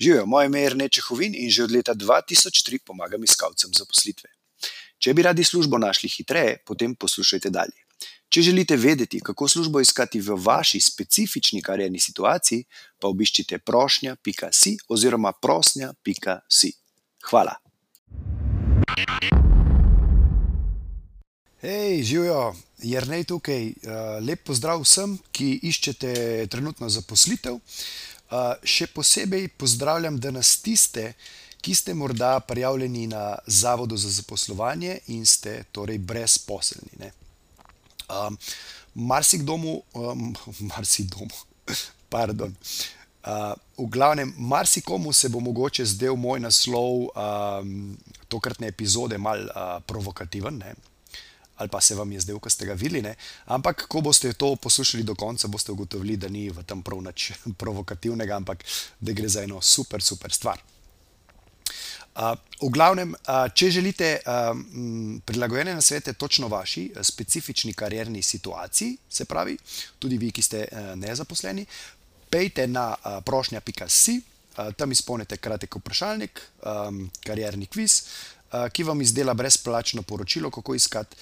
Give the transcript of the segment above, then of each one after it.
Živijo, moje ime je Rneče Hovin in že od leta 2003 pomagam iskalcem zaposlitve. Če bi radi službo našli hitreje, potem poslušajte dalje. Če želite vedeti, kako službo iskati v vaši specifični karjerni situaciji, pa obiščite prošnja.si oziroma prosnja.si. Hvala. Hej, živijo, Jrnej tukaj. Lep pozdrav vsem, ki iščete trenutno zaposlitev. Še posebej pozdravljam danes tiste, ki ste morda prijavljeni na Zavodu za zaposlovanje in ste torej brezposelni. Ne. marsikdo, marsikdo, pardon. v glavnem, marsikomu se bo mogoče zdel moj naslov, tokratne epizode malo, provokativen, ne. Ali pa se vam je zdel, ko ste ga videli, ne. Ampak ko boste to poslušali do konca, boste ugotovili, da ni v tem prav nič provokativnega, ampak da gre za eno super, super stvar. v glavnem, če želite, prilagojene nasvete točno vaši specifični karierni situaciji, se pravi tudi vi, ki ste, nezaposleni, pojdite na, prošnja.si, tam izpolnite kratek vprašalnik, karierni kviz, ki vam izdela brezplačno poročilo, kako iskati,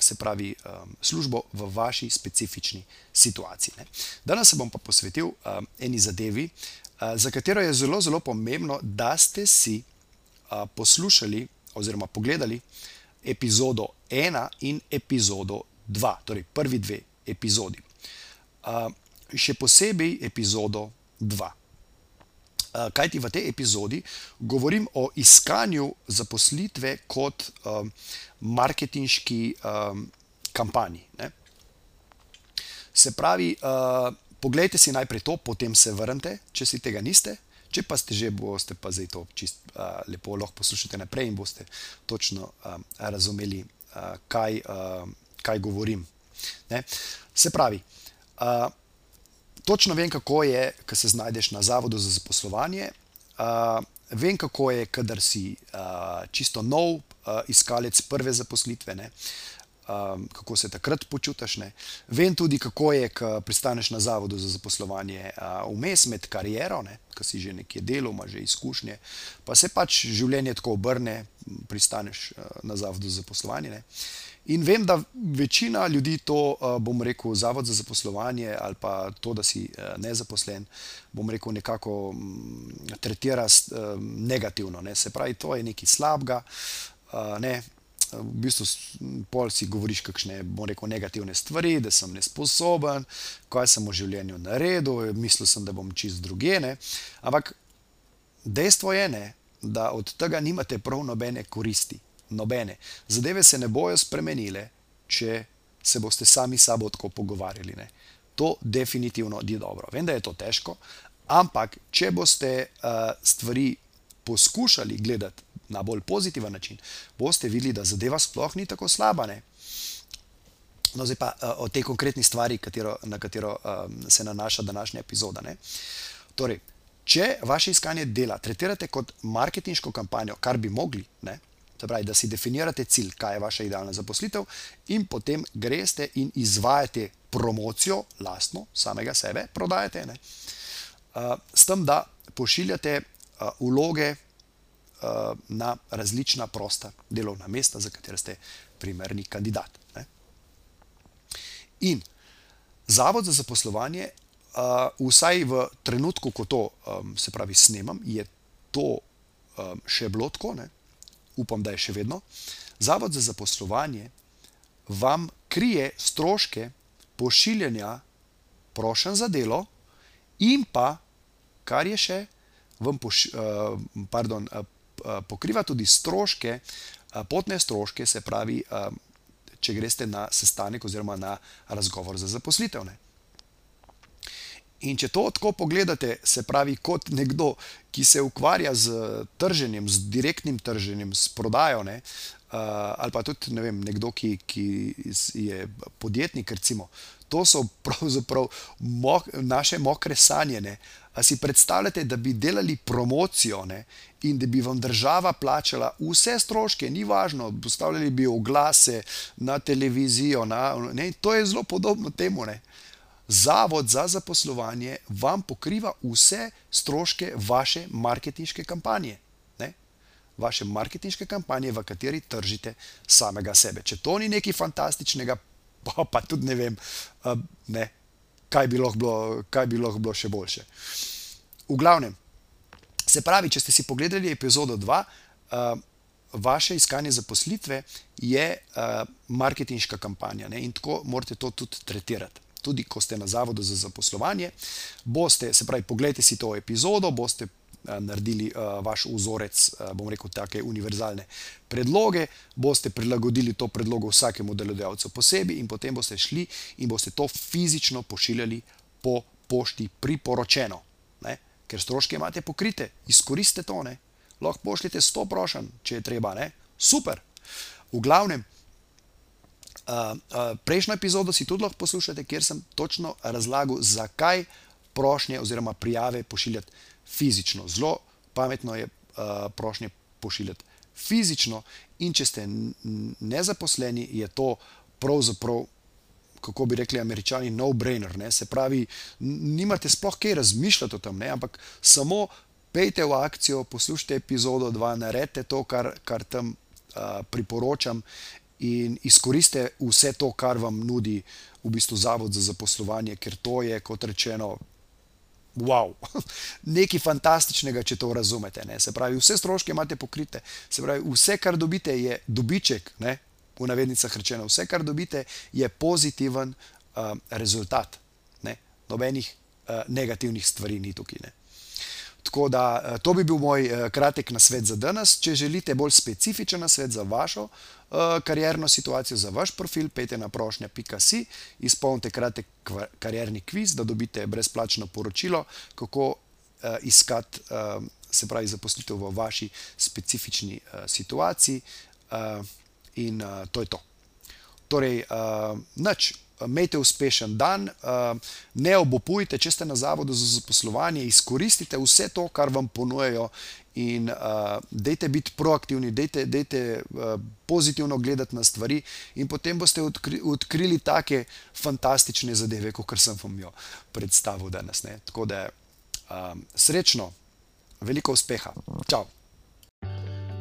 se pravi, službo v vaši specifični situaciji, ne. Danes se bom pa posvetil, eni zadevi, za katero je zelo, zelo pomembno, da ste si, poslušali oziroma pogledali epizodo ena in epizodo dva, torej prvi dve epizodi. še posebej epizodo dva. Kajti v tej epizodi govorim o iskanju zaposlitve kot, marketinški, kampanji, ne. Se pravi, poglejte si najprej to, potem se vrnite, če si tega niste. Če pa ste že, boste pa zdaj to čisto, lepo lahko poslušate naprej in boste točno, razumeli, kaj, kaj govorim, ne. Se pravi, točno vem, kako je, ko se znajdeš na Zavodu za zaposlovanje. vem, kako je, kadar si, čisto nov, iskalec prve zaposlitve, ne. kako se takrat počutiš, ne. Vem tudi, kako je, ko pristaneš na Zavodu za zaposlovanje, vmes med kariero, ko si že nekje delal, imaš že izkušnje, pa se pač življenje tako obrne, pristaneš, na Zavodu za zaposlovanje, ne. In vem, da večina ljudi to, bom rekel, Zavod za zaposlovanje ali pa to, da si, nezaposlen, bom rekel, nekako, tretira negativno, ne, se pravi, to je nekaj slabega, ne. V bistvu pol si govoriš kakšne, bom rekel, negativne stvari, da sem nesposoben, kaj sem v življenju naredil, mislil sem, da bom čisto drugje, ne. Ampak dejstvo je, ne, da od tega nimate prav nobene koristi. Nobene. Zadeve se ne bojo spremenile, če se boste sami sabo tako pogovarjali, ne. To definitivno ni dobro. Vem, da je to težko, ampak če boste, stvari poskušali gledati na bolj pozitiven način, boste videli, da zadeva sploh ni tako slaba, ne. No, zdaj pa, o tej konkretni stvari, katero, na katero, se nanaša današnja epizoda, ne. Torej, če vaše iskanje dela tretirate kot marketinško kampanjo, kar bi mogli, ne, se pravi, da si definirate cilj, kaj je vaša idealna zaposlitev, in potem greste in izvajate promocijo, lastno, samega sebe prodajate, ne, s tem, da pošiljate, vloge, na različna prosta delovna mesta, za katera ste primerni kandidat, ne. In Zavod za zaposlovanje, vsaj v trenutku, ko to, se pravi, snemam, je to, še bilo tako, ne, upam, da je še vedno, Zavod za zaposlovanje vam krije stroške pošiljanja prošenj za delo in pa, kar je še, vam pardon, pokriva tudi stroške, potne stroške, se pravi, če greste na sestanek oziroma na razgovor za zaposlitev, ne. In če to tako pogledate, se pravi, kot nekdo, ki se ukvarja s trženjem, z direktnim trženjem, s prodajo, ne, ali pa tudi, ne vem, nekdo, ki, ki je podjetnik, recimo, to so pravzaprav naše mokre sanje, ne. A si predstavljate, da bi delali promocijo, ne, in da bi vam država plačala vse stroške, ni važno, postavljali bi oglase na televizijo, na, ne, to je zelo podobno temu, ne. Zavod za zaposlovanje vam pokriva vse stroške vaše marketinške kampanje. Ne? Vaše marketinške kampanje, v kateri tržite samega sebe. Če to ni nekaj fantastičnega, pa, pa tudi ne vem, uh, ne, kaj, bi bilo, kaj bi lahko bilo še boljše. V glavnem, se pravi, če ste si pogledali epizodo 2, uh, vaše iskanje zaposlitve je uh, marketinška kampanja ne? in tako morate to tudi tretirati. Tudi, ko ste na zavodu za zaposlovanje, boste, se pravi, pogledajte si to epizodo, boste Eh, naredili uh, vaš vzorec, uh, bom rekel, take univerzalne predloge, boste prilagodili to predlogo vsakemu delodajalcu posebej in potem boste šli in boste to fizično pošiljali po pošti priporočeno, ne? ker stroške imate pokrite, izkoristite to, ne? lahko pošljete 100 prošen, če je treba, ne? super. V glavnem, uh, uh, prejšnjo epizodo si tudi lahko poslušate, kjer sem točno razlagal, zakaj prošnje oziroma prijave pošiljati fizično. Zelo pametno je uh, prošnje pošiljati fizično, in če ste nezaposleni, je to pravzaprav, kako bi rekli američani, no-brainer. Ne? Se pravi, nimate sploh kaj razmišljati o tem, ne? ampak samo pejte v akcijo, poslušajte epizodo 2, naredite to, kar, kar tam uh, priporočam. In izkoriste vse to, kar vam nudi v bistvu Zavod za zaposlovanje, ker to je, kot rečeno, wow, nekaj fantastičnega, če to razumete. Ne? Se pravi, vse stroške imate pokrite, se pravi, vse, kar dobite, je dobiček, ne? v navednicah rečeno, vse, kar dobite, je pozitiven uh, rezultat. Ne? Nobenih uh, negativnih stvari ni tukaj. Ne? Tako da uh, to bi bil moj uh, kratek nasvet za danes. Če želite bolj specifičen nasvet za vašo uh, karjerno situacijo, za vaš profil, pejte na prošnja.si, izpolnite kratek karjerni kviz, da dobite brezplačno poročilo, kako uh, iskati, uh, se pravi, zaposlitev v vaši specifični uh, situaciji. Uh, in uh, to je to. Torej, uh, nič imejte uspešen dan, eh, ne obupujte, če ste na zavodu za zaposlovanje, izkoristite vse to, kar vam ponujejo. In uh, dejte biti proaktivni, dejte, dejte uh, pozitivno gledati na stvari, in potem boste odkri, odkrili take fantastične zadeve, kot sem vam jo predstavil danes. Ne? Tako da um, srečno, veliko uspeha. Čau!